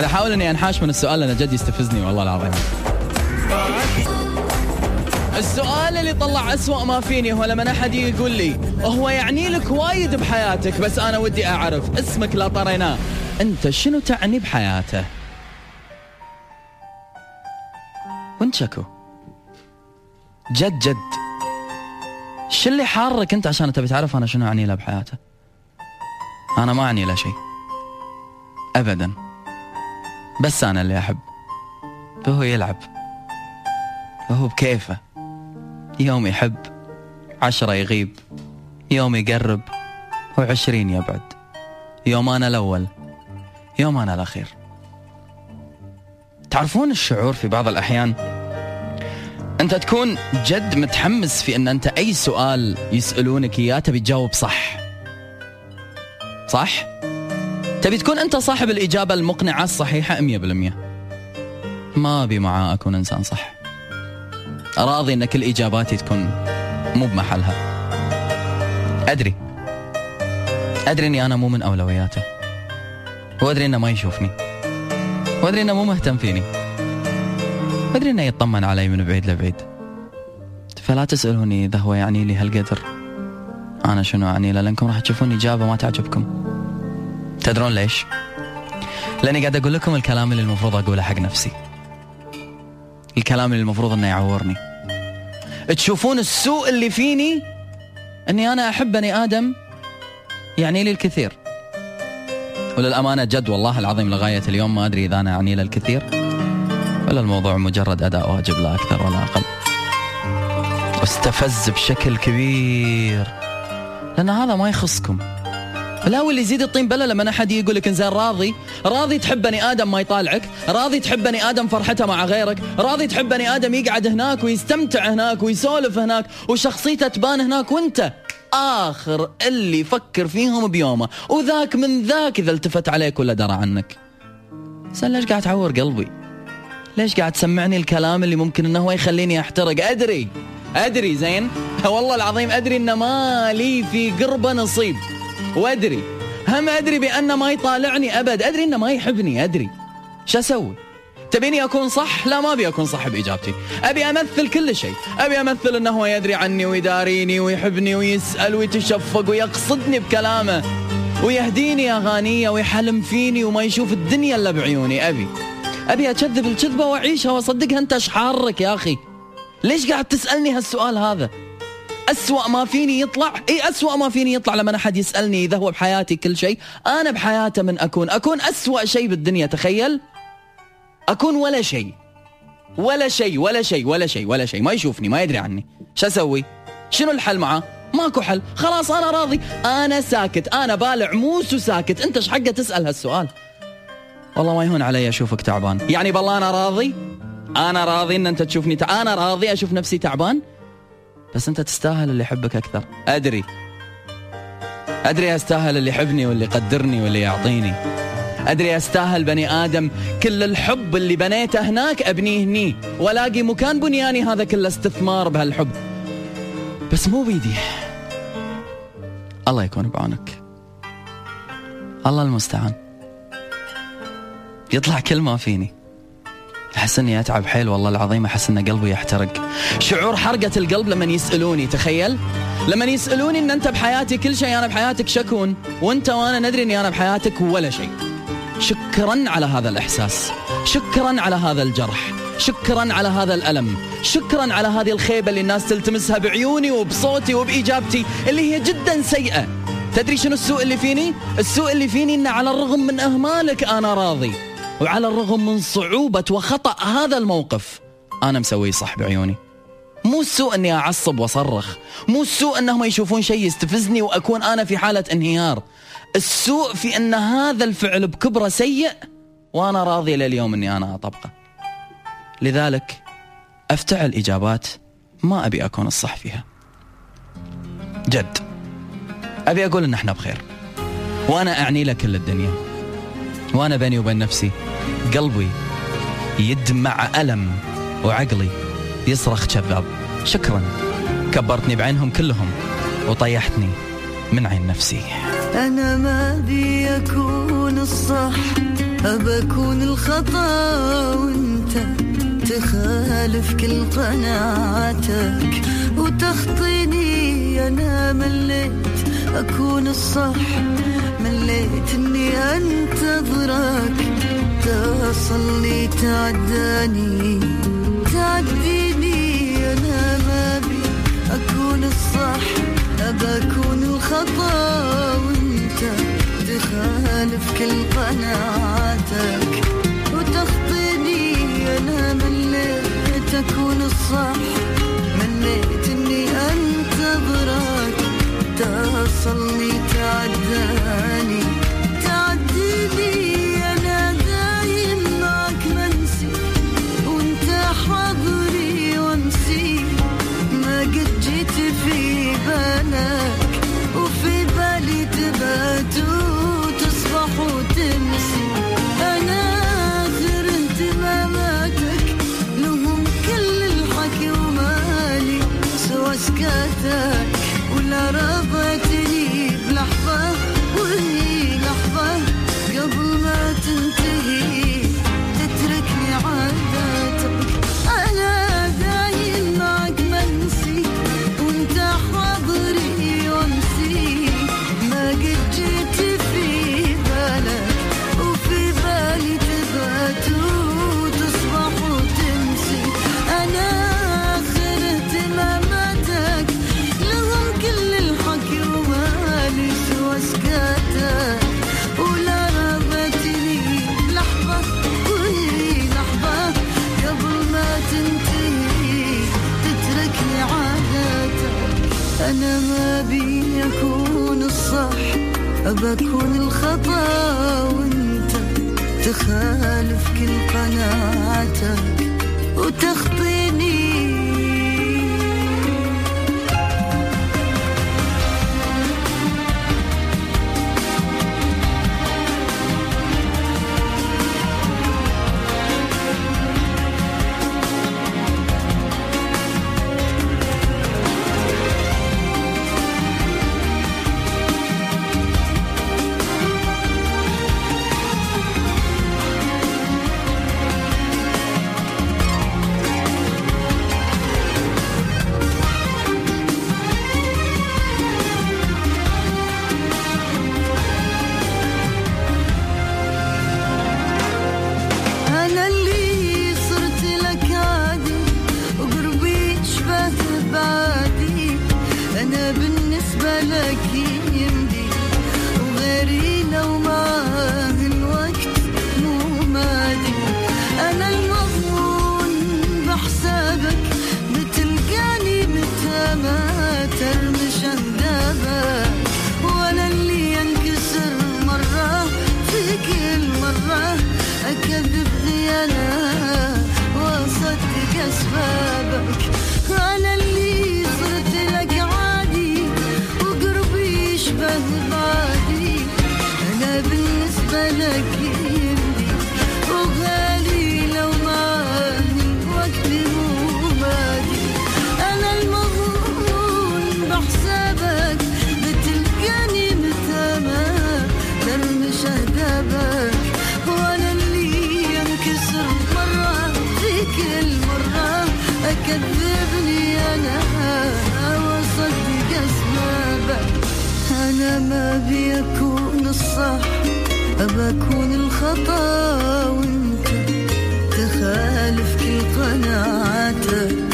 قاعد أحاول إني أنحاش من السؤال لأن جد يستفزني والله العظيم. السؤال اللي طلع أسوأ ما فيني هو لما أحد يقول لي هو يعني لك وايد بحياتك بس أنا ودي أعرف اسمك لا طريناه أنت شنو تعني بحياته؟ وانت شكو؟ جد جد. شو اللي حارك أنت عشان تبي تعرف أنا شنو أعني له بحياته؟ أنا ما أعني له شيء. ابدا. بس أنا اللي أحب. فهو يلعب. فهو بكيفه. يوم يحب عشرة يغيب. يوم يقرب وعشرين يبعد. يوم أنا الأول يوم أنا الأخير. تعرفون الشعور في بعض الأحيان؟ أنت تكون جد متحمس في أن أنت أي سؤال يسألونك إياه تبي تجاوب صح. صح؟ تبي تكون أنت صاحب الإجابة المقنعة الصحيحة 100% ما أبي معاه أكون إنسان صح. راضي إن كل إجاباتي تكون مو بمحلها. أدري. أدري إني أنا مو من أولوياته. وأدري إنه ما يشوفني. وأدري إنه مو مهتم فيني. وأدري إنه يطمن علي من بعيد لبعيد. فلا تسألوني إذا هو يعني لي هالقدر. أنا شنو يعني له لأنكم راح تشوفون إجابة ما تعجبكم. تدرون ليش؟ لأني قاعد أقول لكم الكلام اللي المفروض أقوله حق نفسي. الكلام اللي المفروض إنه يعورني. تشوفون السوء اللي فيني؟ إني أنا أحب بني آدم يعني لي الكثير. وللأمانة جد والله العظيم لغاية اليوم ما أدري إذا أنا أعني له الكثير. ولا الموضوع مجرد أداء واجب لا أكثر ولا أقل. واستفز بشكل كبير. لأن هذا ما يخصكم. لا واللي يزيد الطين بله لما احد يقول لك إنزين راضي. راضي تحب بني آدم ما يطالعك. راضي تحب بني آدم فرحته مع غيرك. راضي تحب بني آدم يقعد هناك ويستمتع هناك ويسولف هناك وشخصيته تبان هناك. وأنت آخر اللي يفكر فيهم بيومه. وذاك من ذاك إذا التفت عليك ولا درى عنك. زين ليش قاعد تعور قلبي؟ ليش قاعد تسمعني الكلام اللي ممكن إنه هو يخليني أحترق؟ أدري. أدري زين. والله العظيم أدري ان ما لي في قربه نصيب. وأدري. هم أدري بانه ما يطالعني أبد. أدري انه ما يحبني أدري. شو أسوي؟ تبيني أكون صح؟ لا ما أبي أكون صح باجابتي أبي أمثل كل شيء. أبي أمثل أنه هو يدري عني ويداريني ويحبني ويسأل ويتشفق ويقصدني بكلامه. ويهديني أغانيه ويحلم فيني وما يشوف الدنيا إلا بعيوني. أبي. أبي أكذب الكذبة وأعيشها وأصدقها. أنت إيش حارك يا أخي؟ ليش قاعد تسألني هالسؤال هذا؟ أسوأ ما فيني يطلع. اي أسوأ ما فيني يطلع لما أحد يسألني إذا هو بحياتي كل شيء؟ أنا بحياته من أكون. أكون أسوأ شيء بالدنيا تخيل؟ أكون ولا شيء. ولا شيء ولا شيء ولا شيء ولا شيء. ما يشوفني ما يدري عني. شو أسوي؟ شنو الحل معاه ماكو حل. خلاص أنا راضي. أنا ساكت. أنا بالع موس وساكت أنت إيش حقه تسأل هالسؤال؟ والله ما يهون علي أشوفك تعبان. يعني بالله أنا راضي؟ أنا راضي أن أنت تشوفني تع... أنا راضي أشوف نفسي تعبان؟ بس انت تستاهل اللي يحبك أكثر. أدري. أدري أستاهل اللي يحبني واللي يقدرني واللي يعطيني. أدري أستاهل بني آدم كل الحب اللي بنيته هناك أبنيه هني. وألاقي مكان بنياني هذا كله استثمار بهالحب. بس مو بيدي. الله يكون بعونك. الله المستعان. يطلع كل ما فيني. أحس إني أتعب. حيل والله العظيم أحس إن قلبي يحترق. شعور حرقة القلب لما يسألوني تخيل؟ لما يسألوني إن أنت بحياتي كل شيء أنا بحياتك شكون؟ وأنت وأنا ندري إني أنا بحياتك ولا شيء. شكرا على هذا الإحساس. شكرا على هذا الجرح. شكرا على هذا الألم. شكرا على هذه الخيبة اللي الناس تلتمسها بعيوني وبصوتي وبإجابتي اللي هي جدا سيئة. تدري شنو السوء اللي فيني؟ السوء اللي فيني ان على الرغم من أهمالك أنا راضي. وعلى الرغم من صعوبة وخطأ هذا الموقف أنا مسوي صح بعيوني مو السوء أني أعصب وأصرخ مو السوء أنهم يشوفون شيء يستفزني وأكون أنا في حالة انهيار. السوء في أن هذا الفعل بكبرة سيء وأنا راضي لليوم أني أنا أطبقه. لذلك أفتعل إجابات ما أبي أكون الصح فيها. جد. أبي أقول أن إحنا بخير. وأنا أعني لكل الدنيا. وأنا بيني وبين نفسي قلبي يدمع ألم وعقلي يصرخ كذاب شكرا. كبرتني بعينهم كلهم وطيحتني من عين نفسي. أنا ما بي أكون الصح أبكون الخطأ وأنت تخالف كل قناعاتك وتخطيني أنا مليت أكون الصح مليت إني أنتظرك. تصلي تعداني. تعديني أنا ما بي أكون الصح. أبكون الخطأ وأنت تخالف كل قناعاتك وتخطيني أنا مليت أكون الصح. في بي أكون الصح أبكون الخطأ وأنت تخالف كل قناعاتك وتخطيني كل مرة أكذبني أنا وأصدق أسبابك أنا ما بيكون الصح أبكون الخطأ وأنت تخالف كل قناعاتك